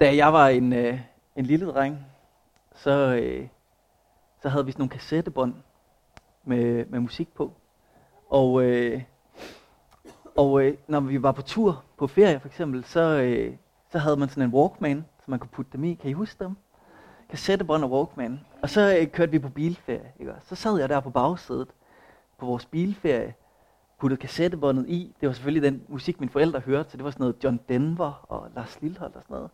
Da jeg var en, øh, en lille dreng, så, øh, så havde vi sådan nogle kassettebånd med, med musik på. Og, øh, og øh, når vi var på tur, på ferie for eksempel, så, øh, så havde man sådan en Walkman, så man kunne putte dem i. Kan I huske dem? Kassettebånd og Walkman. Og så øh, kørte vi på bilferie. Ikke? Så sad jeg der på bagsædet på vores bilferie, puttede kassettebåndet i. Det var selvfølgelig den musik, mine forældre hørte, så det var sådan noget John Denver og Lars Lilholt og sådan noget.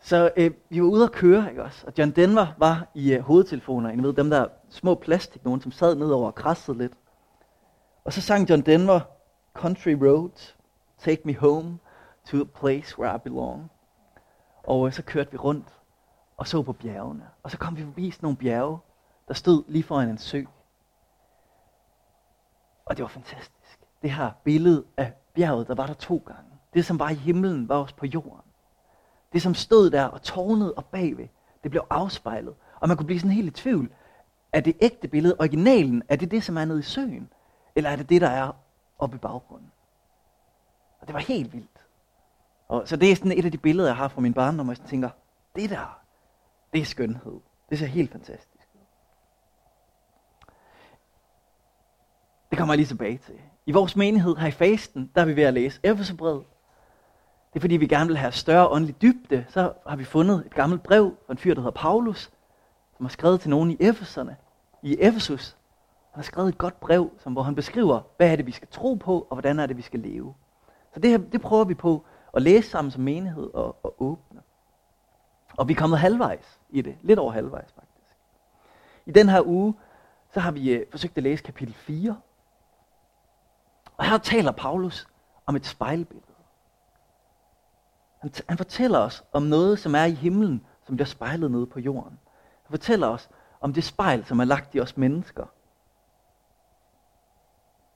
Så øh, vi var ude at køre, ikke også? Og John Denver var i øh, hovedtelefoner, I ved, dem der små plastik, nogen som sad nedover og krassede lidt. Og så sang John Denver, Country Roads, Take Me Home to a Place Where I Belong. Og øh, så kørte vi rundt og så på bjergene. Og så kom vi forbi sådan nogle bjerge, der stod lige foran en sø. Og det var fantastisk. Det her billede af bjerget, der var der to gange. Det, som var i himlen, var også på jorden. Det, som stod der og tårnede og bagved, det blev afspejlet. Og man kunne blive sådan helt i tvivl. Er det ægte billede, originalen, er det det, som er nede i søen? Eller er det det, der er oppe i baggrunden? Og det var helt vildt. Og, så det er sådan et af de billeder, jeg har fra min barndom, og jeg tænker, det der, det er skønhed. Det ser helt fantastisk ud. Det kommer jeg lige tilbage til. I vores menighed her i fasten, der er vi ved at læse Efeserbrevet. Det er fordi, vi gerne vil have større åndelig dybde. Så har vi fundet et gammelt brev fra en fyr, der hedder Paulus, som har skrevet til nogen i Efeserne, i Efesus. Han har skrevet et godt brev, som, hvor han beskriver, hvad er det, vi skal tro på, og hvordan er det, vi skal leve. Så det her, det prøver vi på at læse sammen som menighed og, og åbne. Og vi er kommet halvvejs i det. Lidt over halvvejs faktisk. I den her uge, så har vi øh, forsøgt at læse kapitel 4. Og her taler Paulus om et spejlbillede. Han, han fortæller os om noget, som er i himlen, som bliver spejlet nede på jorden. Han fortæller os om det spejl, som er lagt i os mennesker.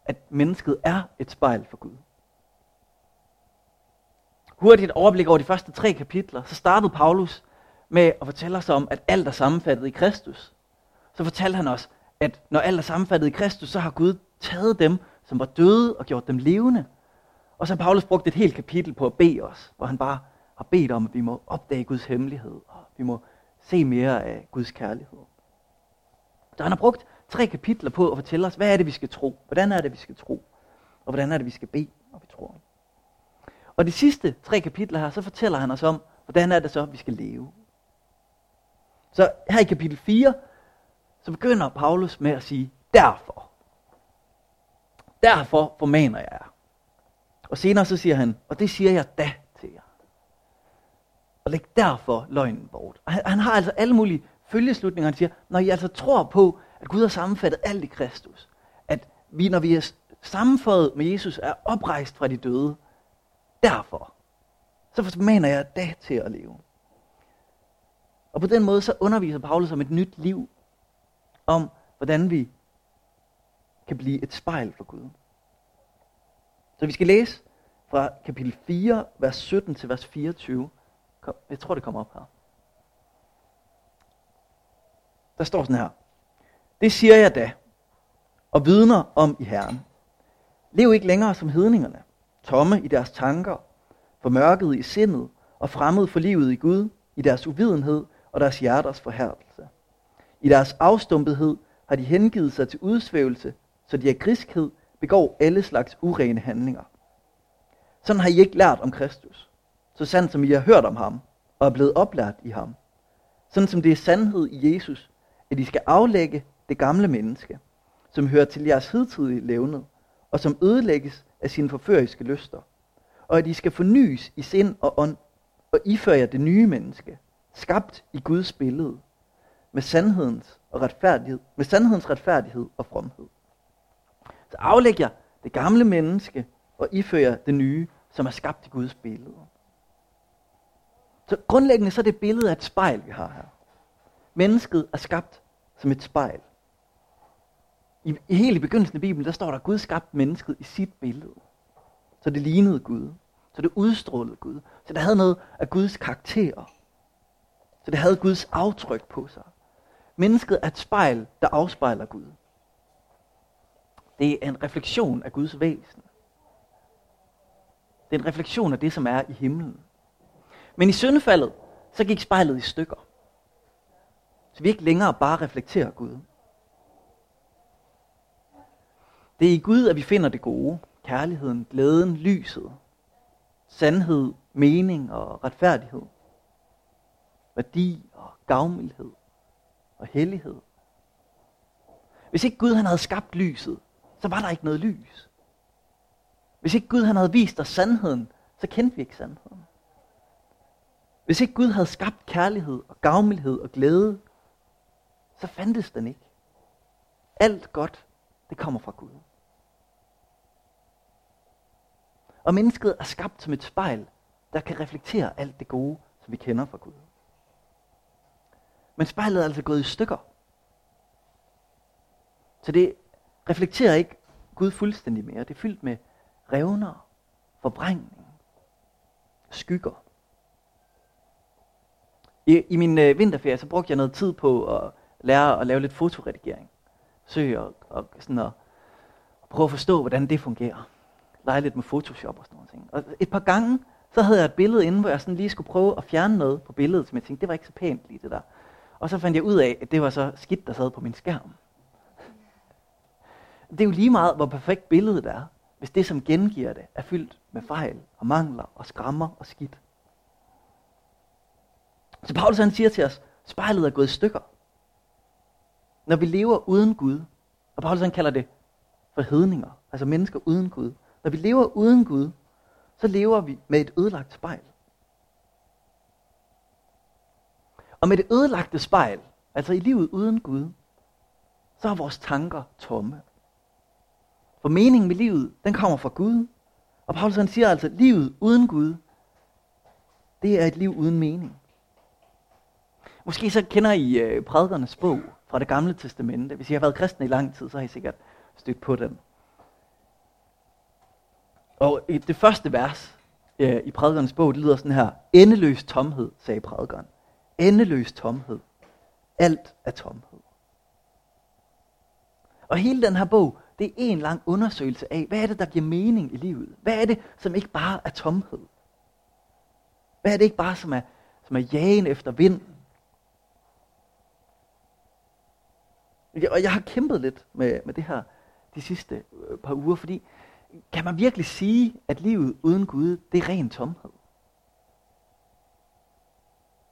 At mennesket er et spejl for Gud. Hurtigt et overblik over de første tre kapitler, så startede Paulus med at fortælle os om, at alt er sammenfattet i Kristus. Så fortalte han os, at når alt er sammenfattet i Kristus, så har Gud taget dem, som var døde, og gjort dem levende. Og så har Paulus brugt et helt kapitel på at bede os, hvor han bare har bedt om, at vi må opdage Guds hemmelighed, og vi må se mere af Guds kærlighed. Så han har brugt tre kapitler på at fortælle os, hvad er det, vi skal tro? Hvordan er det, vi skal tro? Og hvordan er det, vi skal bede, når vi tror? Og de sidste tre kapitler her, så fortæller han os om, hvordan er det så, vi skal leve. Så her i kapitel 4, så begynder Paulus med at sige, derfor. Derfor formaner jeg jer. Og senere så siger han, og det siger jeg da til jer. Og læg derfor løgnen bort. Og han, han har altså alle mulige følgeslutninger. Han siger, når I altså tror på, at Gud har sammenfattet alt i Kristus, at vi, når vi er sammenføjet med Jesus, er oprejst fra de døde, derfor, så formaner jeg da til at leve. Og på den måde så underviser Paulus om et nyt liv, om hvordan vi kan blive et spejl for Gud. Så vi skal læse fra kapitel 4, vers 17 til vers 24. Kom, jeg tror, det kommer op her. Der står sådan her. Det siger jeg da, og vidner om i Herren. Lev ikke længere som hedningerne, tomme i deres tanker, formørket i sindet og fremmed for livet i Gud, i deres uvidenhed og deres hjerters forhærdelse. I deres afstumpethed har de hengivet sig til udsvævelse, så de af griskhed begår alle slags urene handlinger. Sådan har I ikke lært om Kristus, så sandt som I har hørt om ham, og er blevet oplært i ham. Sådan som det er sandhed i Jesus, at I skal aflægge det gamle menneske, som hører til jeres hidtidige levned, og som ødelægges af sine forføriske lyster, og at I skal fornyes i sind og ånd, og iføre jer det nye menneske, skabt i Guds billede, med sandhedens og retfærdighed, med sandhedens retfærdighed og fromhed. Så aflæg jer det gamle menneske og ifører det nye, som er skabt i Guds billede. Så grundlæggende så er det billede af et spejl, vi har her. Mennesket er skabt som et spejl. I, i helt i begyndelsen af Bibelen, der står der, at Gud skabte mennesket i sit billede. Så det lignede Gud. Så det udstrålede Gud. Så det havde noget af Guds karakter. Så det havde Guds aftryk på sig. Mennesket er et spejl, der afspejler Gud. Det er en refleksion af Guds væsen. Det er en refleksion af det, som er i himlen. Men i syndefaldet, så gik spejlet i stykker. Så vi ikke længere bare reflekterer Gud. Det er i Gud, at vi finder det gode, kærligheden, glæden, lyset, sandhed, mening og retfærdighed, værdi og gavmildhed og hellighed. Hvis ikke Gud han havde skabt lyset, så var der ikke noget lys. Hvis ikke Gud han havde vist os sandheden, så kendte vi ikke sandheden. Hvis ikke Gud havde skabt kærlighed og gavmildhed og glæde, så fandtes den ikke. Alt godt, det kommer fra Gud. Og mennesket er skabt som et spejl, der kan reflektere alt det gode, som vi kender fra Gud. Men spejlet er altså gået i stykker. Så det reflekterer ikke Gud fuldstændig mere. Det er fyldt med revner, forbrængning, skygger. I, i min øh, vinterferie, så brugte jeg noget tid på at lære at lave lidt fotoredigering. Søge og, og sådan at, at prøve at forstå, hvordan det fungerer. Lege lidt med Photoshop og sådan noget. Og et par gange, så havde jeg et billede inde, hvor jeg sådan lige skulle prøve at fjerne noget på billedet, som jeg tænkte, det var ikke så pænt lige det der. Og så fandt jeg ud af, at det var så skidt, der sad på min skærm. Det er jo lige meget, hvor perfekt billedet er, hvis det, som gengiver det, er fyldt med fejl og mangler og skrammer og skidt. Så Paulus han siger til os, spejlet er gået i stykker. Når vi lever uden Gud, og Paulus han kalder det for hedninger, altså mennesker uden Gud. Når vi lever uden Gud, så lever vi med et ødelagt spejl. Og med det ødelagte spejl, altså i livet uden Gud, så er vores tanker tomme. For meningen med livet, den kommer fra Gud. Og Paulus han siger altså, at livet uden Gud, det er et liv uden mening. Måske så kender I øh, prædikernes bog fra det gamle testamente. Hvis I har været kristne i lang tid, så har I sikkert stødt på den. Og i det første vers øh, i prædikernes bog, det lyder sådan her. Endeløs tomhed, sagde prædikeren. Endeløs tomhed. Alt er tomhed. Og hele den her bog, det er en lang undersøgelse af, hvad er det, der giver mening i livet? Hvad er det, som ikke bare er tomhed? Hvad er det ikke bare, som er, som er jagen efter vind? Og jeg har kæmpet lidt med, med det her de sidste øh, par uger, fordi kan man virkelig sige, at livet uden Gud, det er ren tomhed?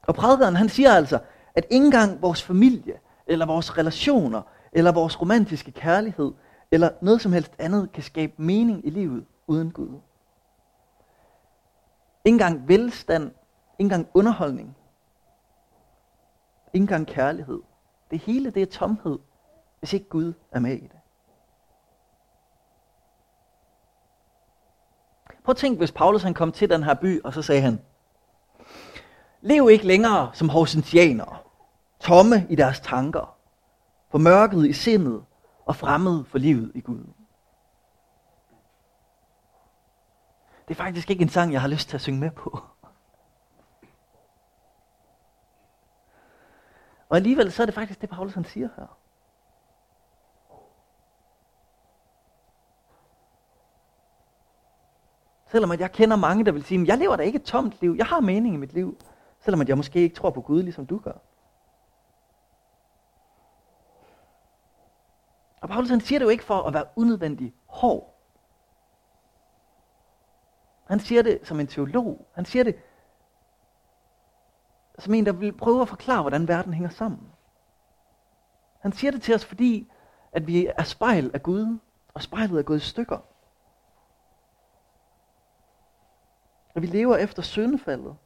Og prædikeren, han siger altså, at ikke engang vores familie, eller vores relationer, eller vores romantiske kærlighed, eller noget som helst andet kan skabe mening i livet uden Gud. Ingen gang velstand, ingen gang underholdning, ingen gang kærlighed. Det hele det er tomhed, hvis ikke Gud er med i det. Prøv at tænk, hvis Paulus han kom til den her by, og så sagde han, Lev ikke længere som horsensianere, tomme i deres tanker, formørket i sindet og fremmed for livet i Gud. Det er faktisk ikke en sang, jeg har lyst til at synge med på. Og alligevel så er det faktisk det, Paulus han siger her. Selvom at jeg kender mange, der vil sige, jeg lever da ikke et tomt liv. Jeg har mening i mit liv. Selvom at jeg måske ikke tror på Gud, ligesom du gør. Paulus han siger det jo ikke for at være unødvendig hård. Han siger det som en teolog. Han siger det som en, der vil prøve at forklare, hvordan verden hænger sammen. Han siger det til os, fordi at vi er spejl af Gud, og spejlet er gået i stykker. Og vi lever efter syndefaldet.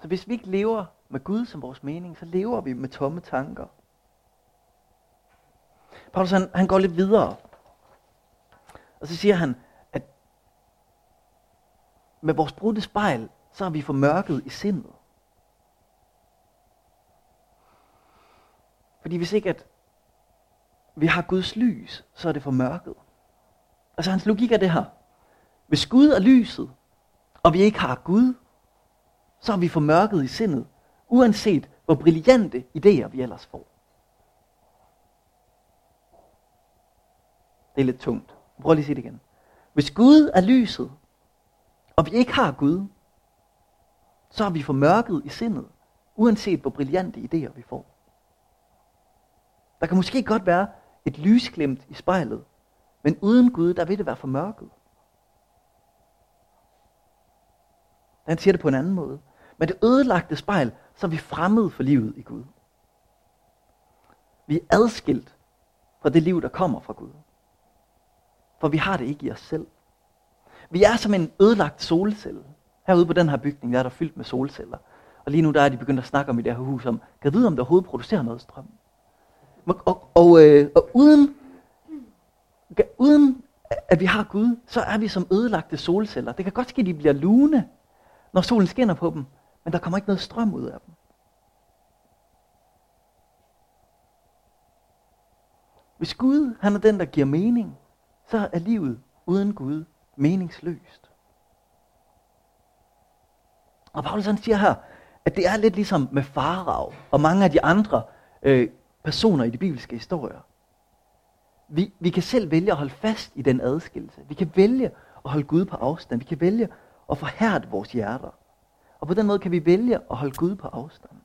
Så hvis vi ikke lever med Gud som vores mening, så lever vi med tomme tanker. Paulus han, han går lidt videre. Og så siger han, at med vores brudte spejl, så er vi formørket i sindet. Fordi hvis ikke at vi har Guds lys, så er det for mørket. Altså hans logik er det her. Hvis Gud er lyset, og vi ikke har Gud, så er vi for mørket i sindet, uanset hvor brillante idéer vi ellers får. Det er lidt tungt. Prøv lige at sige det igen. Hvis Gud er lyset, og vi ikke har Gud, så har vi formørket i sindet, uanset hvor brillante idéer vi får. Der kan måske godt være et lysglimt i spejlet, men uden Gud, der vil det være formørket. Han siger det på en anden måde. Men det ødelagte spejl, så er vi fremmede for livet i Gud. Vi er adskilt fra det liv, der kommer fra Gud. For vi har det ikke i os selv. Vi er som en ødelagt solcelle. Herude på den her bygning, der er der fyldt med solceller. Og lige nu der er de begyndt at snakke om i det her hus, om, kan vide, om der overhovedet producerer noget strøm. Og, og, og, øh, og uden, uden at vi har Gud, så er vi som ødelagte solceller. Det kan godt ske, at de bliver lune, når solen skinner på dem, men der kommer ikke noget strøm ud af dem. Hvis Gud han er den, der giver mening, så er livet uden Gud meningsløst. Og Paulus han siger her, at det er lidt ligesom med Farag og mange af de andre øh, personer i de bibelske historier. Vi, vi kan selv vælge at holde fast i den adskillelse. Vi kan vælge at holde Gud på afstand. Vi kan vælge at forhærde vores hjerter. Og på den måde kan vi vælge at holde Gud på afstand.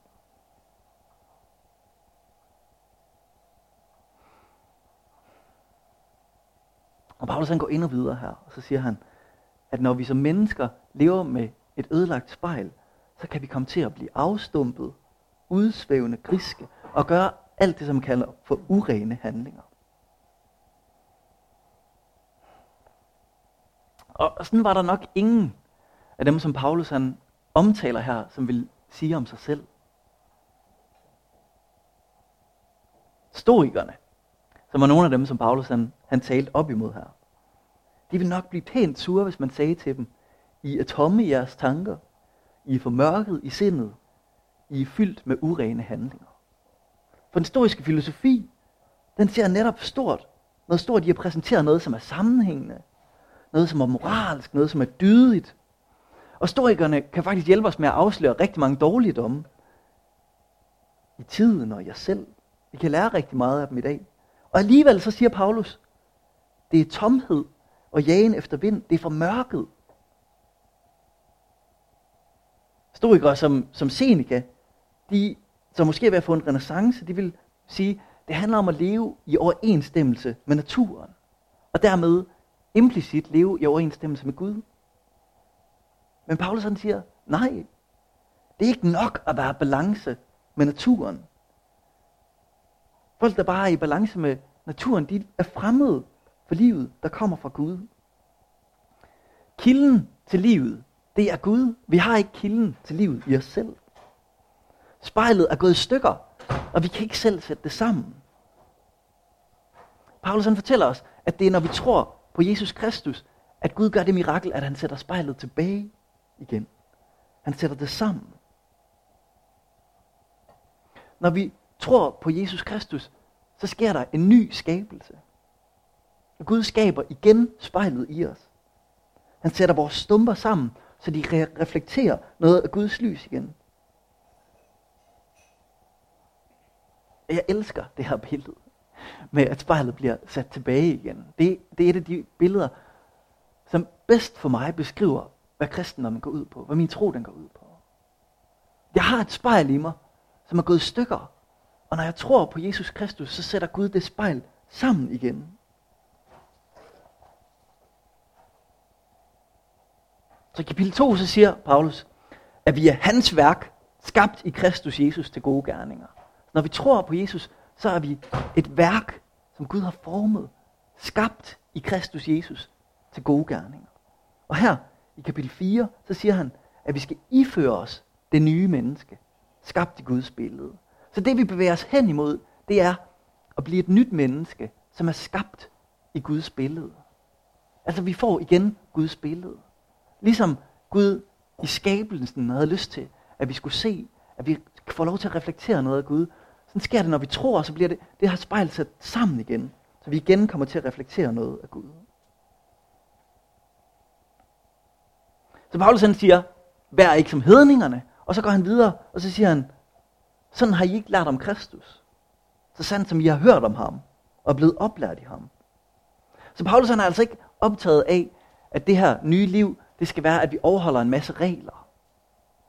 Og Paulus han går endnu videre her, og så siger han, at når vi som mennesker lever med et ødelagt spejl, så kan vi komme til at blive afstumpet, udsvævende, griske, og gøre alt det, som man kalder for urene handlinger. Og sådan var der nok ingen af dem, som Paulus han omtaler her, som vil sige om sig selv. Stoikerne, som var nogle af dem, som Paulus han, han talte op imod her. De vil nok blive pænt sure, hvis man sagde til dem, I er tomme i jeres tanker, I er formørket i sindet, I er fyldt med urene handlinger. For den stoiske filosofi, den ser netop stort, noget stort de at præsentere noget, som er sammenhængende, noget, som er moralsk, noget, som er dydigt. Og stoikerne kan faktisk hjælpe os med at afsløre rigtig mange dårlige domme i tiden og jer selv. Vi kan lære rigtig meget af dem i dag. Og alligevel så siger Paulus, det er tomhed og jagen efter vind. Det er for mørket. Historikere som, som Seneca, de, som måske er ved at få en renaissance, de vil sige, det handler om at leve i overensstemmelse med naturen. Og dermed implicit leve i overensstemmelse med Gud. Men Paulus han siger, nej, det er ikke nok at være i balance med naturen. Folk, der bare er i balance med naturen, de er fremmede for livet, der kommer fra Gud. Kilden til livet, det er Gud. Vi har ikke kilden til livet i os selv. Spejlet er gået i stykker, og vi kan ikke selv sætte det sammen. Paulus han fortæller os, at det er, når vi tror på Jesus Kristus, at Gud gør det mirakel, at han sætter spejlet tilbage igen. Han sætter det sammen. Når vi tror på Jesus Kristus, så sker der en ny skabelse. Og Gud skaber igen spejlet i os. Han sætter vores stumper sammen, så de re- reflekterer noget af Guds lys igen. Jeg elsker det her billede med, at spejlet bliver sat tilbage igen. Det, det er et af de billeder, som bedst for mig beskriver, hvad kristendommen går ud på, hvad min tro den går ud på. Jeg har et spejl i mig, som er gået i stykker, og når jeg tror på Jesus Kristus, så sætter Gud det spejl sammen igen. Så i kapitel 2, så siger Paulus, at vi er hans værk, skabt i Kristus Jesus til gode gerninger. Når vi tror på Jesus, så er vi et værk, som Gud har formet, skabt i Kristus Jesus til gode gerninger. Og her i kapitel 4, så siger han, at vi skal iføre os det nye menneske, skabt i Guds billede. Så det vi bevæger os hen imod, det er at blive et nyt menneske, som er skabt i Guds billede. Altså vi får igen Guds billede. Ligesom Gud i skabelsen havde lyst til, at vi skulle se, at vi får lov til at reflektere noget af Gud. Sådan sker det, når vi tror, så bliver det, det har spejlet sig sammen igen. Så vi igen kommer til at reflektere noget af Gud. Så Paulus han siger, vær ikke som hedningerne. Og så går han videre, og så siger han, sådan har I ikke lært om Kristus. Så sandt som I har hørt om ham, og er blevet oplært i ham. Så Paulus han er altså ikke optaget af, at det her nye liv, det skal være, at vi overholder en masse regler.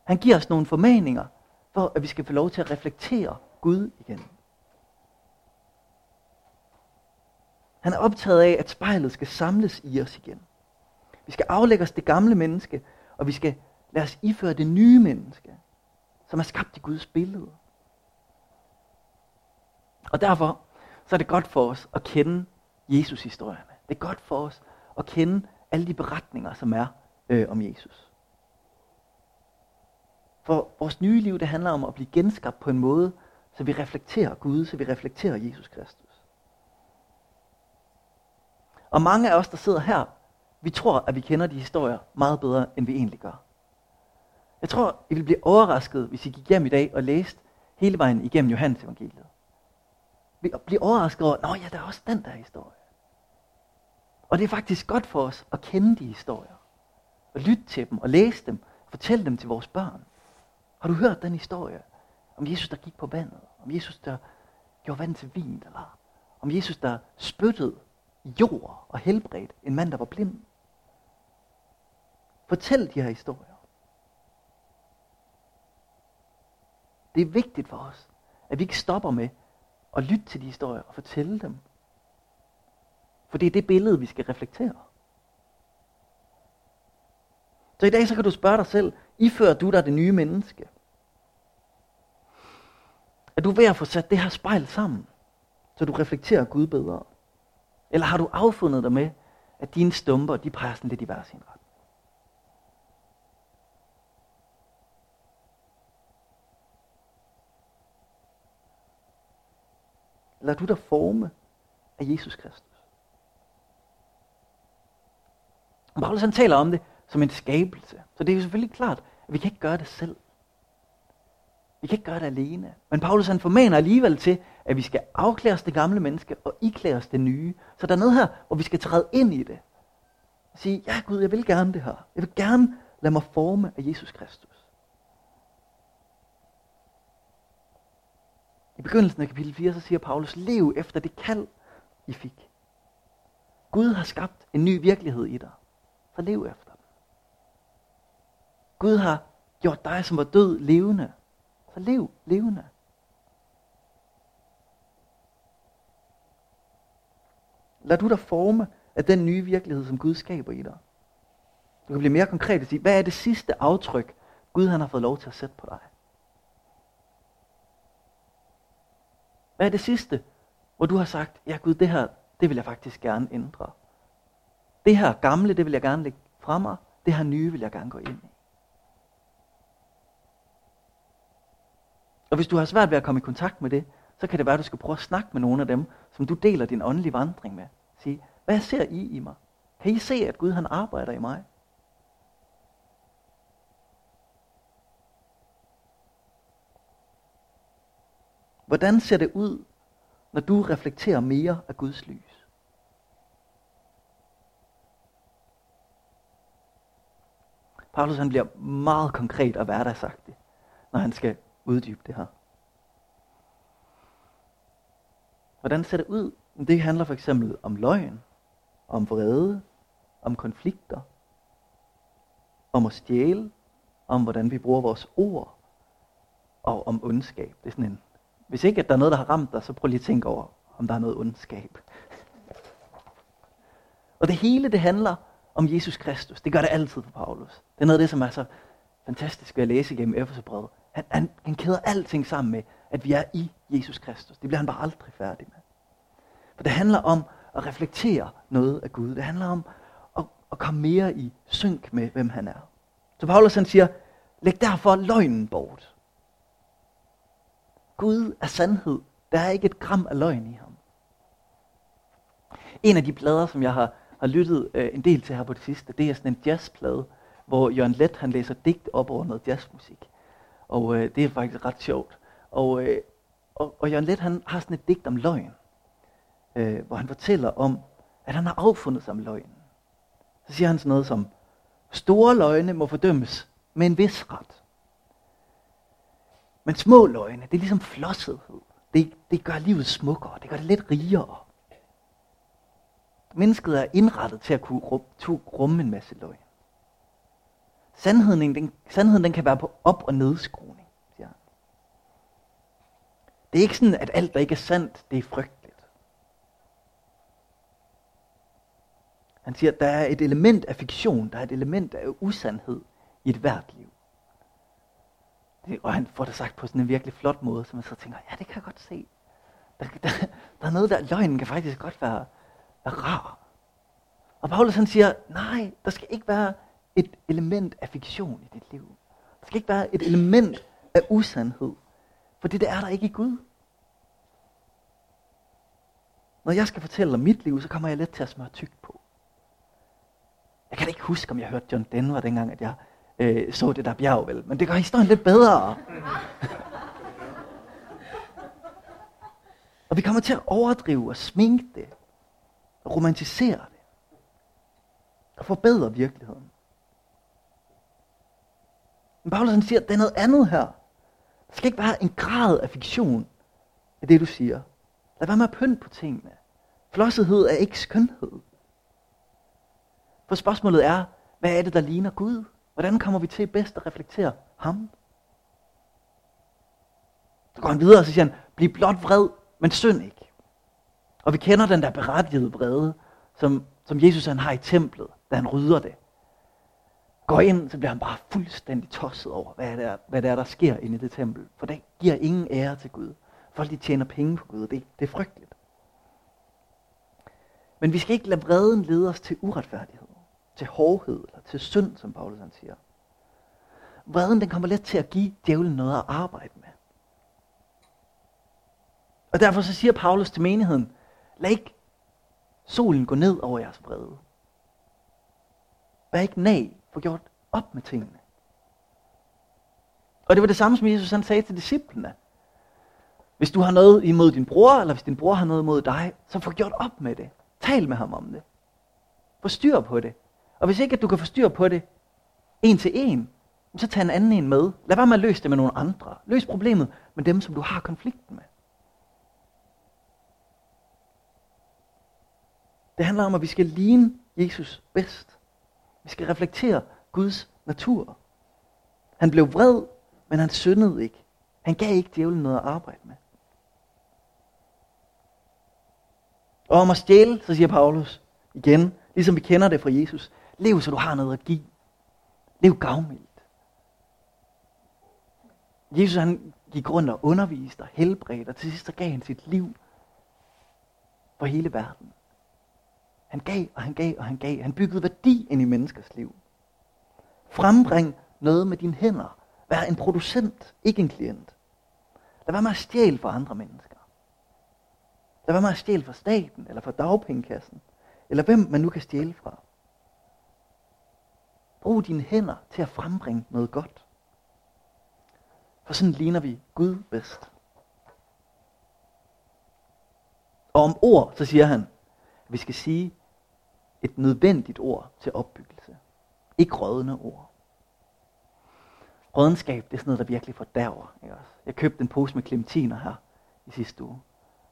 Han giver os nogle formaninger, for at vi skal få lov til at reflektere Gud igen. Han er optaget af, at spejlet skal samles i os igen. Vi skal aflægge os det gamle menneske, og vi skal lade os iføre det nye menneske, som er skabt i Guds billede. Og derfor så er det godt for os at kende Jesus-historierne. Det er godt for os at kende alle de beretninger, som er øh, om Jesus. For vores nye liv, det handler om at blive genskabt på en måde, så vi reflekterer Gud, så vi reflekterer Jesus Kristus. Og mange af os, der sidder her, vi tror, at vi kender de historier meget bedre, end vi egentlig gør. Jeg tror, I ville blive overrasket, hvis I gik hjem i dag og læste hele vejen igennem Johannes evangeliet. Vi bliver overrasket over, at ja, der er også den der historie. Og det er faktisk godt for os at kende de historier. Og lytte til dem og læse dem. Og fortælle dem til vores børn. Har du hørt den historie? Om Jesus, der gik på vandet. Om Jesus, der gjorde vand til vin. Eller om Jesus, der spyttede jord og helbredt en mand, der var blind. Fortæl de her historier. Det er vigtigt for os, at vi ikke stopper med at lytte til de historier og fortælle dem. For det er det billede, vi skal reflektere. Så i dag så kan du spørge dig selv, ifører du dig det nye menneske? Er du ved at få sat det her spejl sammen, så du reflekterer Gud bedre? Eller har du affundet dig med, at dine stumper, de peger sådan lidt i hver sin ret? Lad du dig forme af Jesus Kristus. Og Paulus han taler om det som en skabelse. Så det er jo selvfølgelig klart, at vi kan ikke gøre det selv. Vi kan ikke gøre det alene. Men Paulus han formaner alligevel til, at vi skal afklæde os det gamle menneske og iklæde os det nye. Så der er noget her, hvor vi skal træde ind i det. Og sige, ja Gud, jeg vil gerne det her. Jeg vil gerne lade mig forme af Jesus Kristus. I begyndelsen af kapitel 4, så siger Paulus, lev efter det kald, I fik. Gud har skabt en ny virkelighed i dig. Så lev efter den. Gud har gjort dig, som var død, levende. Så lev levende. Lad du dig forme af den nye virkelighed, som Gud skaber i dig. Du kan blive mere konkret og sige, hvad er det sidste aftryk, Gud han har fået lov til at sætte på dig? Hvad er det sidste, hvor du har sagt, ja Gud, det her, det vil jeg faktisk gerne ændre. Det her gamle, det vil jeg gerne lægge fra mig. Det her nye vil jeg gerne gå ind i. Og hvis du har svært ved at komme i kontakt med det, så kan det være, at du skal prøve at snakke med nogle af dem, som du deler din åndelige vandring med. Sige, hvad ser I i mig? Kan I se, at Gud han arbejder i mig? Hvordan ser det ud, når du reflekterer mere af Guds lys? Paulus han bliver meget konkret og hverdagsagtig, når han skal uddybe det her. Hvordan ser det ud? Det handler for eksempel om løgn, om vrede, om konflikter, om at stjæle, om hvordan vi bruger vores ord, og om ondskab. Det er sådan en hvis ikke at der er noget, der har ramt dig, så prøv lige at tænke over, om der er noget ondskab. Og det hele, det handler om Jesus Kristus. Det gør det altid for Paulus. Det er noget af det, som er så fantastisk ved at læse igennem Efeserbrevet. Han, han, han kæder alting sammen med, at vi er i Jesus Kristus. Det bliver han bare aldrig færdig med. For det handler om at reflektere noget af Gud. Det handler om at, at komme mere i synk med, hvem han er. Så Paulus han siger, læg derfor løgnen bort. Gud er sandhed. Der er ikke et gram af løgn i ham. En af de plader, som jeg har, har lyttet øh, en del til her på det sidste, det er sådan en jazzplade, hvor Jørgen Let han læser digt op over noget jazzmusik. Og øh, det er faktisk ret sjovt. Og, øh, og, og Jørgen Let han har sådan et digt om løgn, øh, hvor han fortæller om, at han har affundet sig om løgn. Så siger han sådan noget som, store løgne må fordømmes med en vis ret. Men små løgne, det er ligesom flossethed. Det, det gør livet smukkere, det gør det lidt rigere. Mennesket er indrettet til at kunne rumme en masse løgn. Sandheden, den, sandheden den kan være på op- og nedskruning, siger han. Det er ikke sådan, at alt, der ikke er sandt, det er frygteligt. Han siger, at der er et element af fiktion, der er et element af usandhed i et hvert liv. Og han får det sagt på sådan en virkelig flot måde, så man så tænker, ja, det kan jeg godt se. Der, der, der er noget der, løgnen kan faktisk godt være, være rar. Og Paulus han siger, nej, der skal ikke være et element af fiktion i dit liv. Der skal ikke være et element af usandhed. For det er der ikke i Gud. Når jeg skal fortælle om mit liv, så kommer jeg let til at smøre tykt på. Jeg kan ikke huske, om jeg hørte John Denver dengang, at jeg øh, så det der bjerg, vel? Men det gør historien lidt bedre. og vi kommer til at overdrive og sminke det. Og romantisere det. Og forbedre virkeligheden. Men Paulus han siger, at det er noget andet her. Der skal ikke være en grad af fiktion i det, du siger. Lad være med at pynte på tingene. Flossethed er ikke skønhed. For spørgsmålet er, hvad er det, der ligner Gud? Hvordan kommer vi til bedst at reflektere ham? Så går han videre, og så siger han, bliv blot vred, men synd ikke. Og vi kender den der berettigede vrede, som, som Jesus han har i templet, da han rydder det. Går ind, så bliver han bare fuldstændig tosset over, hvad det er, hvad det er der sker inde i det tempel. For det giver ingen ære til Gud. Folk de tjener penge på Gud, det, det er frygteligt. Men vi skal ikke lade vreden lede os til uretfærdighed til hårdhed eller til synd, som Paulus han siger. Vreden den kommer let til at give djævlen noget at arbejde med. Og derfor så siger Paulus til menigheden, lad ikke solen gå ned over jeres vrede. Vær ikke nag, få gjort op med tingene. Og det var det samme, som Jesus han sagde til disciplene. Hvis du har noget imod din bror, eller hvis din bror har noget imod dig, så få gjort op med det. Tal med ham om det. Få styr på det. Og hvis ikke at du kan få styr på det en til en, så tag en anden en med. Lad være med at løse det med nogle andre. Løs problemet med dem, som du har konflikten med. Det handler om, at vi skal ligne Jesus bedst. Vi skal reflektere Guds natur. Han blev vred, men han syndede ikke. Han gav ikke djævlen noget at arbejde med. Og om at stjæle, så siger Paulus igen, ligesom vi kender det fra Jesus, Lev, så du har noget at give. Lev gavmildt. Jesus han gik rundt og underviste og helbredte, og til sidst så gav han sit liv for hele verden. Han gav, og han gav, og han gav. Han byggede værdi ind i menneskers liv. Frembring noget med dine hænder. Vær en producent, ikke en klient. Lad være med at stjæle for andre mennesker. Lad være med at stjæle for staten, eller for dagpengekassen, eller hvem man nu kan stjæle fra. Brug dine hænder til at frembringe noget godt. For sådan ligner vi Gud bedst. Og om ord, så siger han, at vi skal sige et nødvendigt ord til opbyggelse. Ikke rådne ord. Rådenskab, det er sådan noget, der virkelig fordærver. Ikke også? Jeg købte en pose med klementiner her i sidste uge.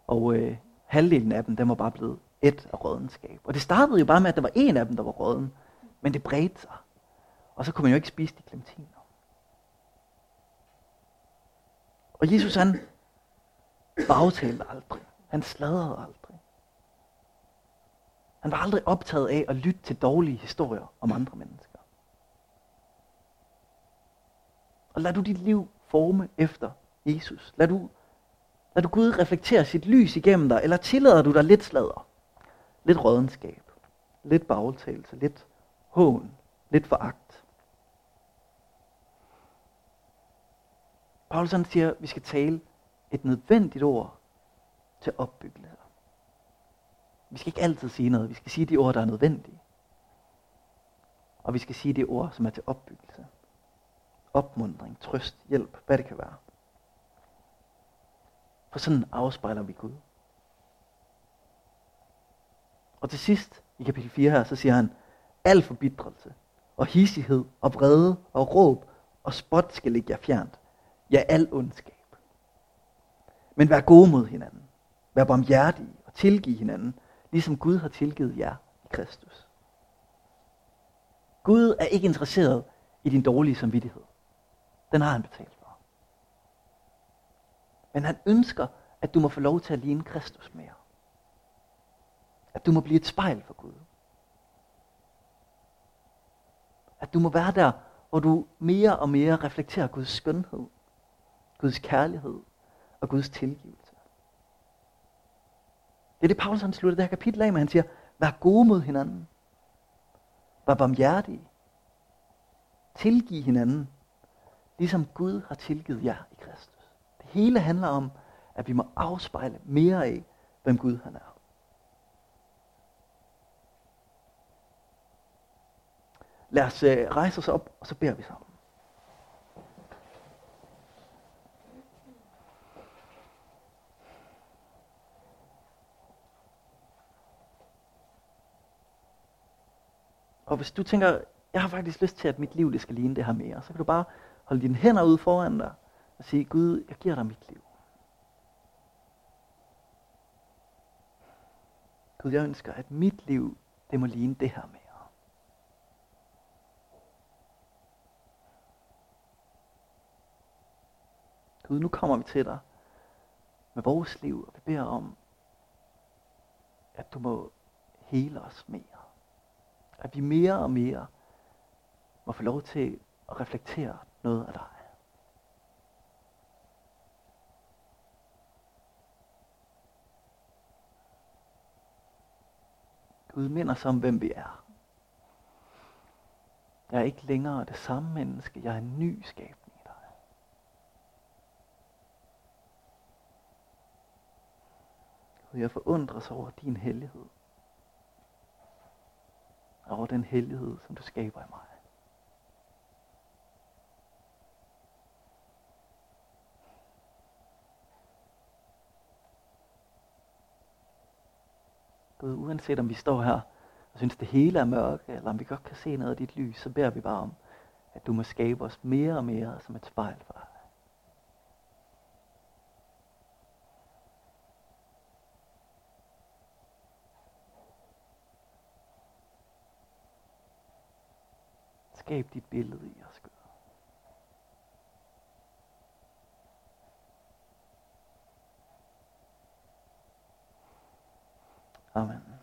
Og øh, halvdelen af dem, den var bare blevet et af rådenskab. Og det startede jo bare med, at der var en af dem, der var råden. Men det bredte sig. Og så kunne man jo ikke spise de klementiner. Og Jesus han bagtalte aldrig. Han sladrede aldrig. Han var aldrig optaget af at lytte til dårlige historier om andre mennesker. Og lad du dit liv forme efter Jesus. Lad du, lad du Gud reflektere sit lys igennem dig, eller tillader du dig lidt sladder, lidt rådenskab, lidt bagtagelse, lidt hån, lidt foragt. Paulus han siger, at vi skal tale et nødvendigt ord til opbyggelse. Vi skal ikke altid sige noget. Vi skal sige de ord, der er nødvendige. Og vi skal sige de ord, som er til opbyggelse. Opmundring, trøst, hjælp, hvad det kan være. For sådan afspejler vi Gud. Og til sidst i kapitel 4 her, så siger han, al forbitrelse og hissighed og vrede og råb og spot skal ligge jer fjernt ja al ondskab. Men vær gode mod hinanden. Vær barmhjertige og tilgive hinanden, ligesom Gud har tilgivet jer i Kristus. Gud er ikke interesseret i din dårlige samvittighed. Den har han betalt for. Men han ønsker, at du må få lov til at ligne Kristus mere. At du må blive et spejl for Gud. At du må være der, hvor du mere og mere reflekterer Guds skønhed, Guds kærlighed og Guds tilgivelse. Det er det, Paulus han slutter det her kapitel af med. Han siger, vær gode mod hinanden. Vær barmhjertige. Tilgiv hinanden, ligesom Gud har tilgivet jer i Kristus. Det hele handler om, at vi må afspejle mere af, hvem Gud han er. Lad os øh, rejse os op, og så beder vi sammen. Og hvis du tænker, jeg har faktisk lyst til, at mit liv det skal ligne det her mere, så kan du bare holde dine hænder ud foran dig og sige, Gud, jeg giver dig mit liv. Gud, jeg ønsker, at mit liv, det må ligne det her mere. Gud, nu kommer vi til dig med vores liv, og vi beder om, at du må hele os mere. At vi mere og mere må få lov til at reflektere noget af dig. Gud minder os om, hvem vi er. Jeg er ikke længere det samme menneske. Jeg er en ny skabning i dig. Gud, jeg forundres over din hellighed. Over den hellighed, som du skaber i mig. Gud, uanset om vi står her og synes, det hele er mørke, eller om vi godt kan se noget af dit lys, så beder vi bare om, at du må skabe os mere og mere som et spejl for dig. Skab dit billede i os, Gud. Amen.